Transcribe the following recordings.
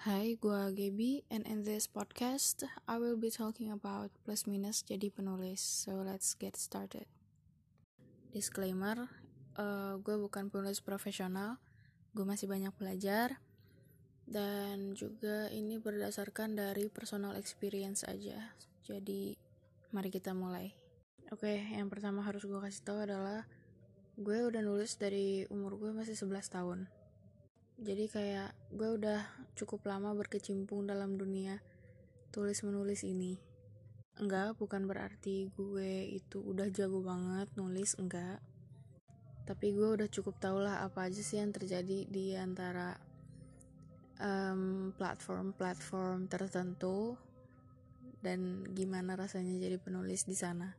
Hai, gua Gaby, and in this podcast, I will be talking about plus minus jadi penulis. So let's get started. Disclaimer, uh, gue bukan penulis profesional, gue masih banyak belajar, dan juga ini berdasarkan dari personal experience aja. Jadi, mari kita mulai. Oke, okay, yang pertama harus gue kasih tahu adalah gue udah nulis dari umur gue masih 11 tahun jadi kayak gue udah cukup lama berkecimpung dalam dunia tulis menulis ini enggak bukan berarti gue itu udah jago banget nulis enggak tapi gue udah cukup tau lah apa aja sih yang terjadi di antara platform-platform um, tertentu dan gimana rasanya jadi penulis di sana.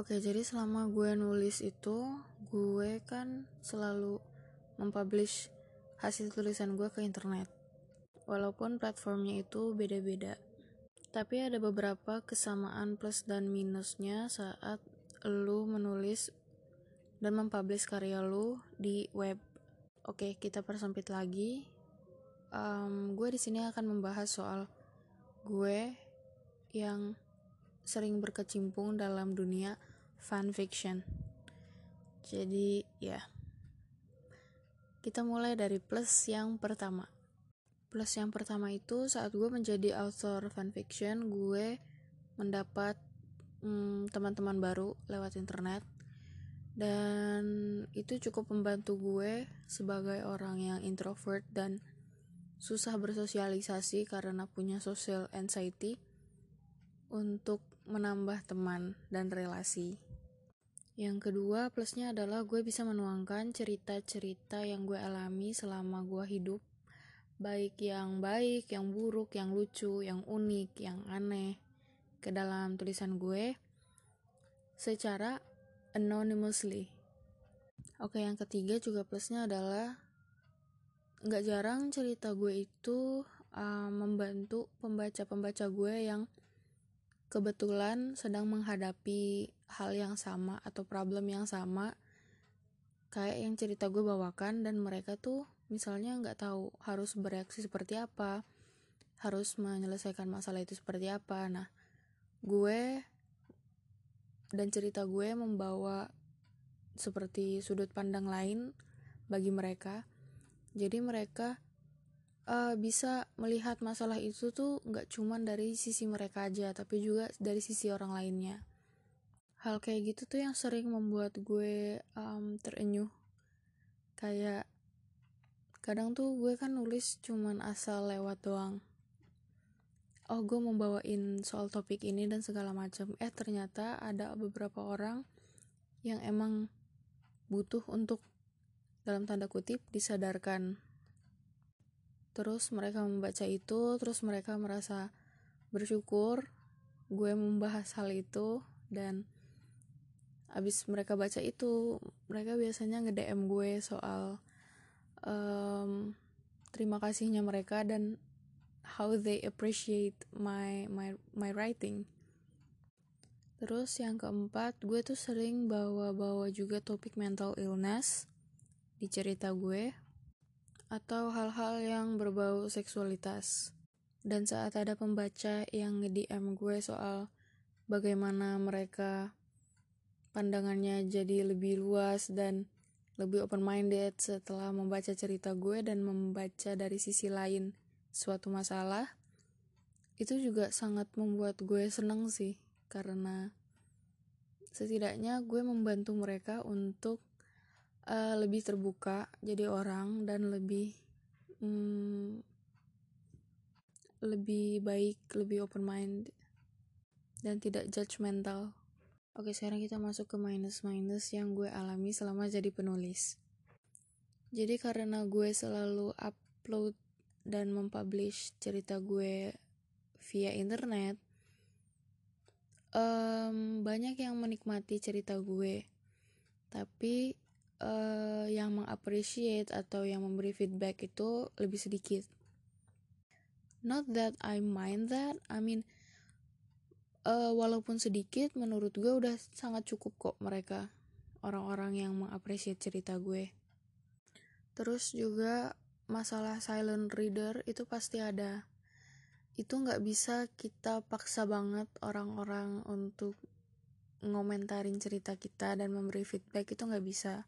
Oke, jadi selama gue nulis itu, gue kan selalu mempublish hasil tulisan gue ke internet. Walaupun platformnya itu beda-beda. Tapi ada beberapa kesamaan plus dan minusnya saat lu menulis dan mempublish karya lu di web. Oke, kita persempit lagi. Um, gue di sini akan membahas soal gue yang sering berkecimpung dalam dunia fanfiction. Jadi, ya. Kita mulai dari plus yang pertama. Plus yang pertama itu saat gue menjadi author fanfiction, gue mendapat hmm, teman-teman baru lewat internet. Dan itu cukup membantu gue sebagai orang yang introvert dan susah bersosialisasi karena punya social anxiety untuk menambah teman dan relasi. Yang kedua, plusnya adalah gue bisa menuangkan cerita-cerita yang gue alami selama gue hidup. Baik yang baik, yang buruk, yang lucu, yang unik, yang aneh. Ke dalam tulisan gue. Secara anonymously. Oke, yang ketiga juga plusnya adalah nggak jarang cerita gue itu uh, membantu pembaca-pembaca gue yang kebetulan sedang menghadapi hal yang sama atau problem yang sama kayak yang cerita gue bawakan dan mereka tuh misalnya nggak tahu harus bereaksi seperti apa harus menyelesaikan masalah itu seperti apa. Nah gue dan cerita gue membawa seperti sudut pandang lain bagi mereka. Jadi mereka uh, bisa melihat masalah itu tuh nggak cuman dari sisi mereka aja tapi juga dari sisi orang lainnya. Hal kayak gitu tuh yang sering membuat gue um, terenyuh. Kayak kadang tuh gue kan nulis cuman asal lewat doang. Oh gue mau bawain soal topik ini dan segala macam. Eh ternyata ada beberapa orang yang emang butuh untuk dalam tanda kutip disadarkan terus mereka membaca itu terus mereka merasa bersyukur gue membahas hal itu dan abis mereka baca itu mereka biasanya nge DM gue soal um, terima kasihnya mereka dan how they appreciate my my my writing. Terus yang keempat gue tuh sering bawa-bawa juga topik mental illness di cerita gue atau hal-hal yang berbau seksualitas. Dan saat ada pembaca yang nge-DM gue soal bagaimana mereka pandangannya jadi lebih luas dan lebih open-minded setelah membaca cerita gue dan membaca dari sisi lain suatu masalah, itu juga sangat membuat gue seneng sih, karena setidaknya gue membantu mereka untuk uh, lebih terbuka jadi orang dan lebih um, lebih baik lebih open mind dan tidak judgmental oke sekarang kita masuk ke minus minus yang gue alami selama jadi penulis. Jadi karena gue selalu upload dan mempublish cerita gue via internet um, banyak yang menikmati cerita gue. Tapi uh, yang mengappreciate atau yang memberi feedback itu lebih sedikit. Not that I mind that, I mean uh, walaupun sedikit menurut gue udah sangat cukup kok mereka orang-orang yang mengapresiasi cerita gue. Terus juga masalah silent reader itu pasti ada itu nggak bisa kita paksa banget orang-orang untuk ngomentarin cerita kita dan memberi feedback itu nggak bisa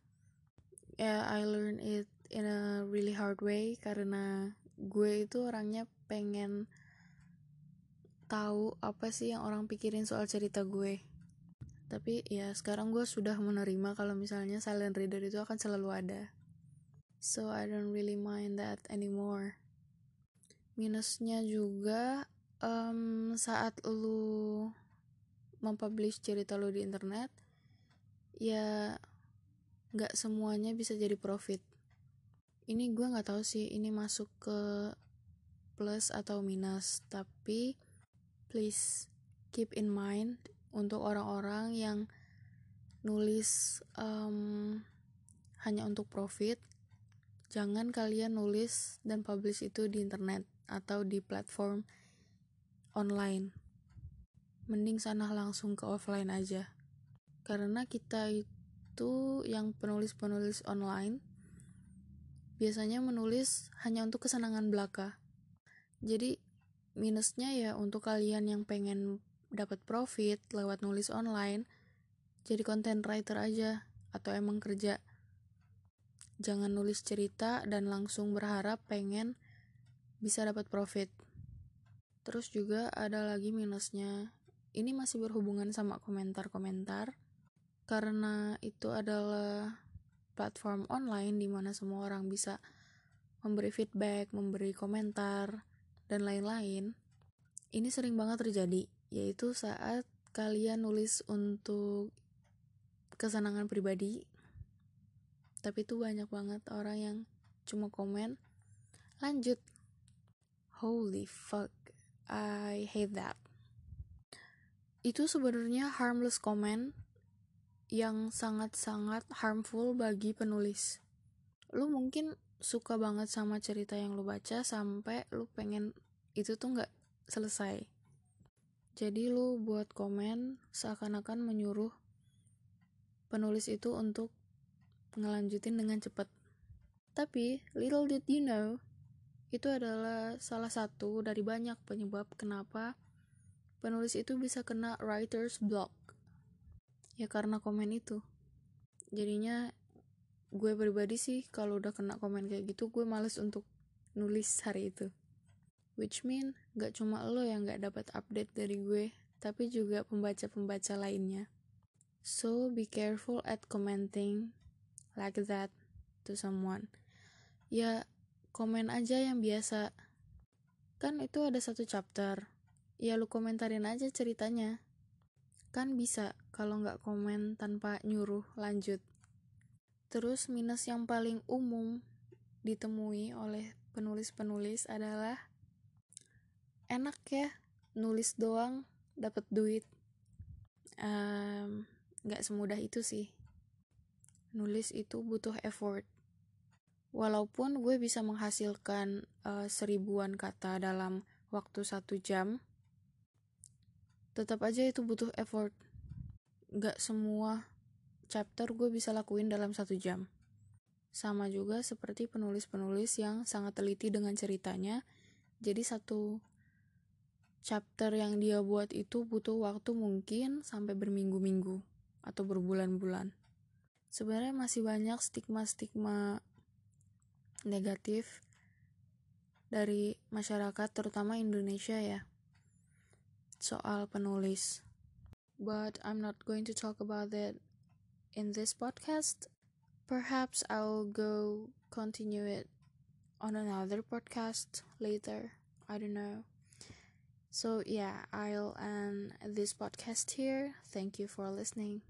yeah, I learn it in a really hard way karena gue itu orangnya pengen tahu apa sih yang orang pikirin soal cerita gue. Tapi ya sekarang gue sudah menerima kalau misalnya silent reader itu akan selalu ada. So I don't really mind that anymore. Minusnya juga um, saat lu mempublish cerita lu di internet ya nggak semuanya bisa jadi profit ini gue nggak tahu sih ini masuk ke plus atau minus tapi please keep in mind untuk orang-orang yang nulis um, hanya untuk profit jangan kalian nulis dan publish itu di internet atau di platform online. Mending sana langsung ke offline aja. Karena kita itu yang penulis-penulis online biasanya menulis hanya untuk kesenangan belaka. Jadi minusnya ya untuk kalian yang pengen dapat profit lewat nulis online, jadi content writer aja atau emang kerja. Jangan nulis cerita dan langsung berharap pengen bisa dapat profit. Terus juga ada lagi minusnya. Ini masih berhubungan sama komentar-komentar karena itu adalah platform online di mana semua orang bisa memberi feedback, memberi komentar, dan lain-lain. Ini sering banget terjadi, yaitu saat kalian nulis untuk kesenangan pribadi, tapi itu banyak banget orang yang cuma komen, lanjut, Holy fuck, I hate that. Itu sebenarnya harmless comment yang sangat-sangat harmful bagi penulis. Lu mungkin suka banget sama cerita yang lu baca sampai lu pengen itu tuh nggak selesai. Jadi lu buat komen seakan-akan menyuruh penulis itu untuk ngelanjutin dengan cepat. Tapi little did you know, itu adalah salah satu dari banyak penyebab kenapa penulis itu bisa kena writer's block. Ya karena komen itu. Jadinya gue pribadi sih kalau udah kena komen kayak gitu gue males untuk nulis hari itu. Which mean gak cuma lo yang gak dapat update dari gue, tapi juga pembaca-pembaca lainnya. So be careful at commenting like that to someone. Ya komen aja yang biasa. Kan itu ada satu chapter. Ya lu komentarin aja ceritanya. Kan bisa kalau nggak komen tanpa nyuruh lanjut. Terus minus yang paling umum ditemui oleh penulis-penulis adalah enak ya nulis doang dapat duit. Um, nggak semudah itu sih. Nulis itu butuh effort walaupun gue bisa menghasilkan uh, seribuan kata dalam waktu satu jam tetap aja itu butuh effort. Gak semua chapter gue bisa lakuin dalam satu jam. Sama juga seperti penulis-penulis yang sangat teliti dengan ceritanya. Jadi satu chapter yang dia buat itu butuh waktu mungkin sampai berminggu-minggu atau berbulan-bulan. Sebenarnya masih banyak stigma-stigma negatif dari masyarakat terutama Indonesia ya soal penulis. But I'm not going to talk about it in this podcast. Perhaps I'll go continue it on another podcast later. I don't know. So yeah, I'll end this podcast here. Thank you for listening.